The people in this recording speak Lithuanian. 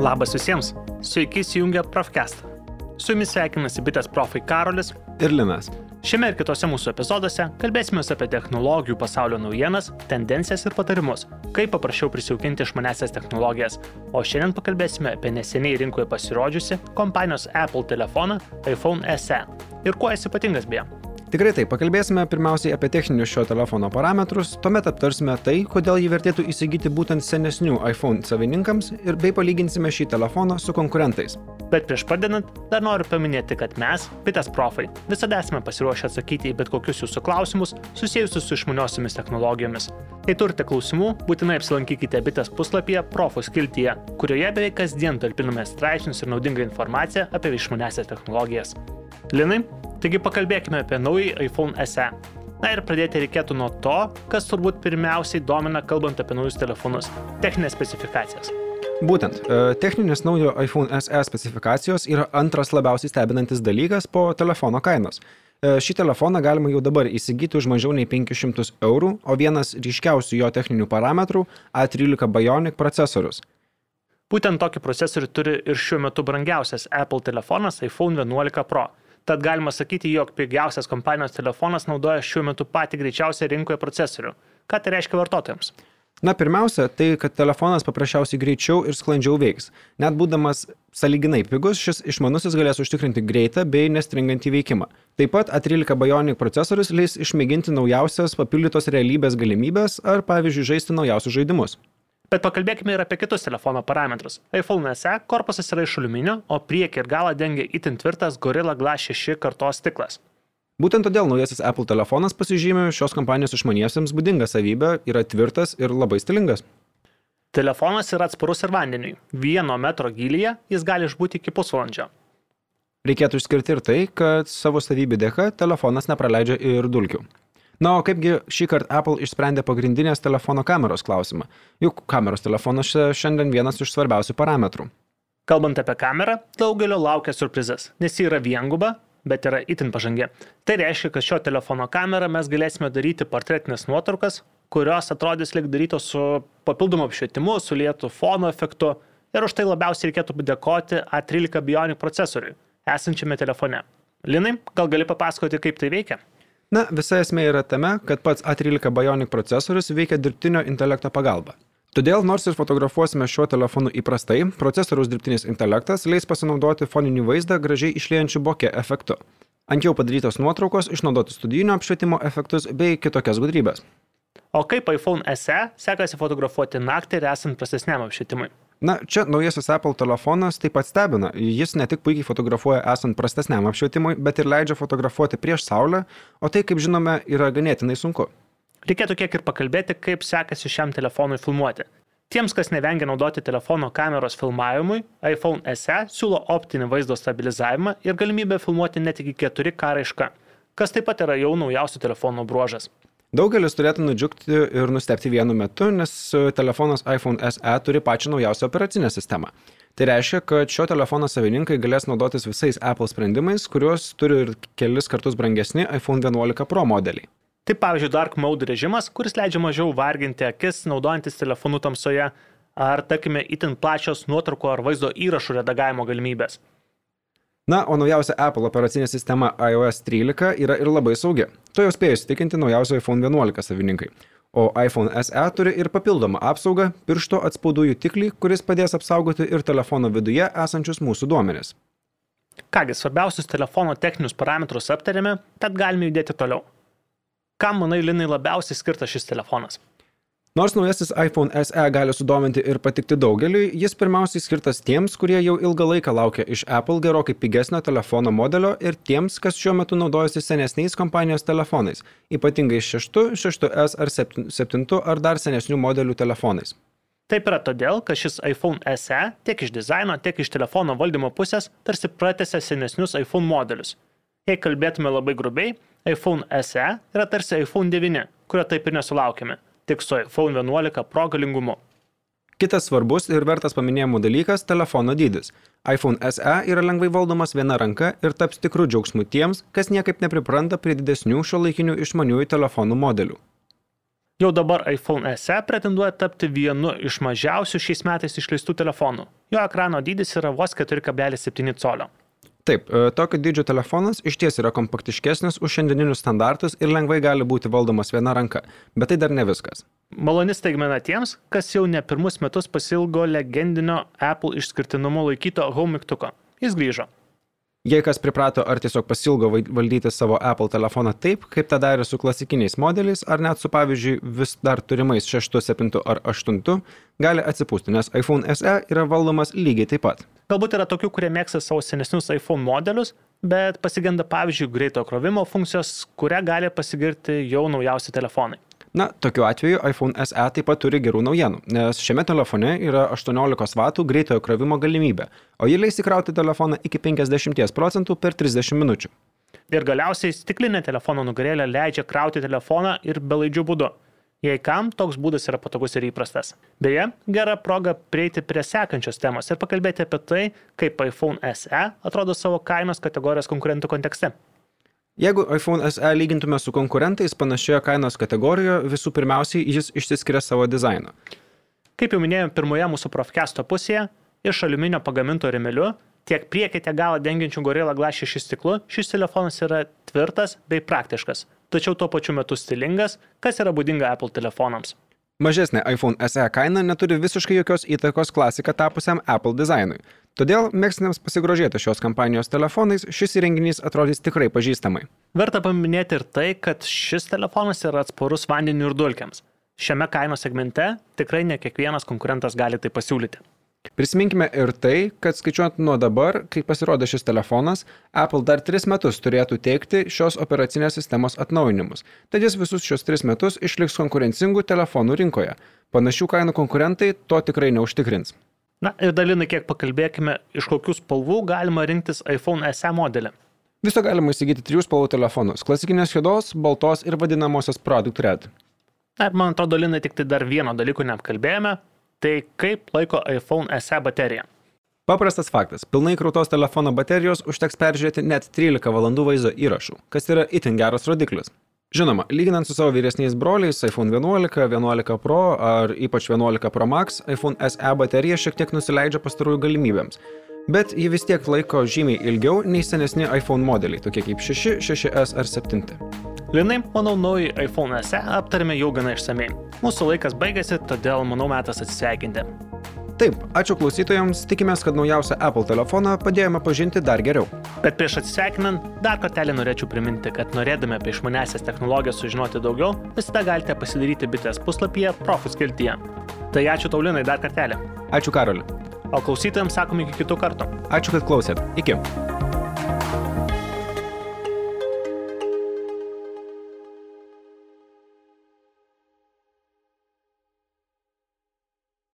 Labas visiems, sveiki įsijungę Profcast. Su jumis sveikinasi bitės profai Karolis ir Linas. Šiame ir kitose mūsų epizoduose kalbėsime apie technologijų pasaulio naujienas, tendencijas ir patarimus, kaip paprasčiau prisijaukinti išmanesias technologijas. O šiandien pakalbėsime apie neseniai rinkoje pasirodžiusi kompanijos Apple telefoną iPhone SE ir kuo jis ypatingas beje. Tikrai taip, pakalbėsime pirmiausiai apie techninius šio telefono parametrus, tuomet aptarsime tai, kodėl jį vertėtų įsigyti būtent senesnių iPhone savininkams ir bei palyginsime šį telefoną su konkurentais. Bet prieš pradedant, dar noriu paminėti, kad mes, Pitas Profai, visada esame pasiruošę atsakyti į bet kokius jūsų klausimus susijusius su išmaniosiomis technologijomis. Jei turite klausimų, būtinai apsilankykite Bitas puslapyje Profų skiltyje, kurioje beveik kasdien talpiname straipsnius ir naudingą informaciją apie išmanesias technologijas. Linai, taigi pakalbėkime apie naują iPhone SE. Na ir pradėti reikėtų nuo to, kas turbūt pirmiausiai domina kalbant apie naujus telefonus - techninės specifikacijas. Būtent, e, techninės naujo iPhone SE specifikacijos yra antras labiausiai stebinantis dalykas po telefono kainos. E, šį telefoną galima jau dabar įsigyti už mažiau nei 500 eurų, o vienas ryškiausių jo techninių parametrų - A13 Bionic procesorius. Būtent tokį procesorių turi ir šiuo metu brangiausias Apple telefonas iPhone 11 Pro Tad galima sakyti, jog pigiausias kompanijos telefonas naudoja šiuo metu patį greičiausią rinkoje procesorių. Ką tai reiškia vartotojams? Na, pirmiausia, tai, kad telefonas paprasčiausiai greičiau ir sklandžiau veiks. Net būdamas saliginai pigus, šis išmanusis galės užtikrinti greitą bei nestringantį veikimą. Taip pat A13 Bionic procesorius leis išmėginti naujausias papildytos realybės galimybės ar, pavyzdžiui, žaisti naujausius žaidimus. Bet pakalbėkime ir apie kitus telefono parametrus. iPhone SE korpusas yra iš aliuminio, o priekį ir galą dengia itin tvirtas Gorilla Glass 6 kartos stiklas. Būtent todėl naujasis Apple telefonas pasižymė šios kompanijos išmaniesiems būdingą savybę, yra tvirtas ir labai stilingas. Telefonas yra atsparus ir vandeniui. Vieno metro gilyje jis gali išbūti iki pusvalandžio. Reikėtų išskirti ir tai, kad savo savybių dėka telefonas nepraleidžia ir dulkių. Na, o kaipgi šį kartą Apple išsprendė pagrindinės telefono kameros klausimą? Juk kameros telefonas šiandien vienas iš svarbiausių parametrų. Kalbant apie kamerą, daugelio laukia surprizas, nes ji yra vienguba, bet yra itin pažangi. Tai reiškia, kad šio telefono kamerą mes galėsime daryti portretinės nuotraukas, kurios atrodys lik darytos su papildomu apšvietimu, su lietų fono efektu ir už tai labiausiai reikėtų padėkoti A13 Bionic procesoriui, esančiame telefone. Linai, gal gali papasakoti, kaip tai veikia? Na, visa esmė yra tame, kad pats A13 Bionic procesorius veikia dirbtinio intelekto pagalba. Todėl, nors ir fotografuosime šiuo telefonu įprastai, procesoriaus dirbtinis intelektas leis pasinaudoti foninį vaizdą gražiai išliejančių bokė efektu. Ant jau padarytos nuotraukos išnaudoti studijinio apšvietimo efektus bei kitokias gudrybės. O kaip iPhone SE sekasi fotografuoti naktį ir esant prastesniam apšvietimui? Na, čia naujasis Apple telefonas taip pat stebina. Jis ne tik puikiai fotografuoja esant prastesniam apšvietimui, bet ir leidžia fotografuoti prieš Saulę, o tai, kaip žinome, yra ganėtinai sunku. Reikėtų kiek ir pakalbėti, kaip sekasi šiam telefonui filmuoti. Tiems, kas nevengia naudoti telefono kameros filmavimui, iPhone SE siūlo optinį vaizdo stabilizavimą ir galimybę filmuoti net iki 4K raišką, kas taip pat yra jau naujausių telefonų bruožas. Daugelis turėtų nudžiugti ir nustepti vienu metu, nes telefonas iPhone SE turi pačią naujausią operacinę sistemą. Tai reiškia, kad šio telefono savininkai galės naudotis visais Apple sprendimais, kuriuos turi ir kelis kartus brangesni iPhone 11 Pro modeliai. Tai pavyzdžiui, Dark Mode režimas, kuris leidžia mažiau varginti akis naudojantis telefonu tamsoje, ar, tarkime, itin plačios nuotraukų ar vaizdo įrašų redagavimo galimybės. Na, o naujausia Apple operacinė sistema iOS 13 yra ir labai saugi. To jau spėjo įsitikinti naujausio iPhone 11 savininkai. O iPhone SE turi ir papildomą apsaugą - piršto atspaudų jutiklį, kuris padės apsaugoti ir telefono viduje esančius mūsų duomenis. Kągi, svarbiausius telefono techninius parametrus aptarėme, tad galime judėti toliau. Kam, manai, Linai labiausiai skirtas šis telefonas? Nors naujasis iPhone SE gali sudominti ir patikti daugeliui, jis pirmiausiai skirtas tiems, kurie jau ilgą laiką laukia iš Apple gerokai pigesnio telefono modelio ir tiems, kas šiuo metu naudojasi senesniais kompanijos telefonais, ypatingai 6, 6S ar 7 ar dar senesnių modelių telefonais. Taip yra todėl, kad šis iPhone SE tiek iš dizaino, tiek iš telefono valdymo pusės tarsi pratęsia senesnius iPhone modelius. Jei kalbėtume labai grubiai, iPhone SE yra tarsi iPhone 9, kurio taip ir nesulaukėme tik su iPhone 11 Pro galingumu. Kitas svarbus ir vertas paminėjimų dalykas - telefono dydis. iPhone SE yra lengvai valdomas viena ranka ir taps tikrų džiaugsmų tiems, kas niekaip nepripranta prie didesnių šio laikinių išmaniųjų telefonų modelių. Jau dabar iPhone SE pretenduoja tapti vienu iš mažiausių šiais metais išleistų telefonų. Jo ekrano dydis yra vos 4,7 colio. Taip, e, tokio dydžio telefonas iš ties yra kompaktiškesnis už šiandieninius standartus ir lengvai gali būti valdomas viena ranka, bet tai dar ne viskas. Maloni staigmena tiems, kas jau ne pirmus metus pasilgo legendinio Apple išskirtinumu laikyto Home mygtuko. Jis grįžo. Jei kas priprato ar tiesiog pasilgo valdyti savo Apple telefoną taip, kaip tą darė su klasikiniais modeliais, ar net su pavyzdžiui vis dar turimais 6, 7 ar 8, gali atsipūsti, nes iPhone SE yra valdomas lygiai taip pat. Galbūt yra tokių, kurie mėgsta savo senesnius iPhone modelius, bet pasigenda pavyzdžiui greito krovimo funkcijos, kurią gali pasigirti jau naujausi telefonai. Na, tokiu atveju iPhone SE taip pat turi gerų naujienų, nes šiame telefone yra 18 W greitojo krovimo galimybė, o ji leis įkrauti telefoną iki 50 procentų per 30 minučių. Ir galiausiai stiklinė telefono nugarėlė leidžia krauti telefoną ir belaidžių būdu. Jei kam, toks būdas yra patogus ir įprastas. Beje, gera proga prieiti prie sekančios temos ir pakalbėti apie tai, kaip iPhone SE atrodo savo kainos kategorijos konkurentų kontekste. Jeigu iPhone SE lygintume su konkurentais panašioje kainos kategorijoje, visų pirmiausiai jis išsiskiria savo dizainą. Kaip jau minėjome pirmoje mūsų profkesto pusėje, iš aliuminio pagaminto remeliu, tiek priekį, tiek galą dengiančių Gorilla Glass 6 stiklu, šis telefonas yra tvirtas bei praktiškas, tačiau tuo pačiu metu stilingas, kas yra būdinga Apple telefonams. Mažesnė iPhone SE kaina neturi visiškai jokios įtakos klasika tapusiam Apple dizainui. Todėl mėgstiniams pasigrožėti šios kompanijos telefonais šis įrenginys atrodys tikrai pažįstamai. Verta paminėti ir tai, kad šis telefonas yra atsparus vandeniu ir dulkiams. Šiame kainos segmente tikrai ne kiekvienas konkurentas gali tai pasiūlyti. Prisiminkime ir tai, kad skaičiuojant nuo dabar, kai pasirodė šis telefonas, Apple dar 3 metus turėtų teikti šios operacinės sistemos atnaujinimus. Tad jis visus šios 3 metus išliks konkurencingų telefonų rinkoje. Panašių kainų konkurentai to tikrai neužtikrins. Na ir dalinai kiek pakalbėkime, iš kokių spalvų galima rinktis iPhone SE modelį. Viso galima įsigyti trijų spalvų telefonus - klasikinės juodos, baltos ir vadinamosios Product Red. Na ir man atrodo, Linai, tik tai dar vieno dalyko neapkalbėjome, Tai kaip laiko iPhone SE baterija? Paprastas faktas. Pilnai krautos telefono baterijos užteks peržiūrėti net 13 valandų vaizdo įrašų, kas yra itin geras rodiklis. Žinoma, lyginant su savo vyresniais broliais iPhone 11, 11 Pro ar ypač 11 Pro Max, iPhone SE baterija šiek tiek nusileidžia pastarųjų galimybėms. Bet ji vis tiek laiko žymiai ilgiau nei senesni iPhone modeliai, tokie kaip 6, 6S ar 7. Linai, manau, naują iPhone SE aptarėme jau gana išsamei. Mūsų laikas baigėsi, todėl manau metas atsisveikinti. Taip, ačiū klausytojams, tikimės, kad naujausią Apple telefoną padėjome pažinti dar geriau. Bet prieš atsisveikinant, dar kartelį norėčiau priminti, kad norėdami apie išmanesias technologijas sužinoti daugiau, visada galite pasidaryti bitės puslapyje Profus skiltyje. Tai ačiū Taulinai dar kartelį. Ačiū Karoliu. O klausytojams sakom iki kitų kartų. Ačiū, kad klausėt. Iki.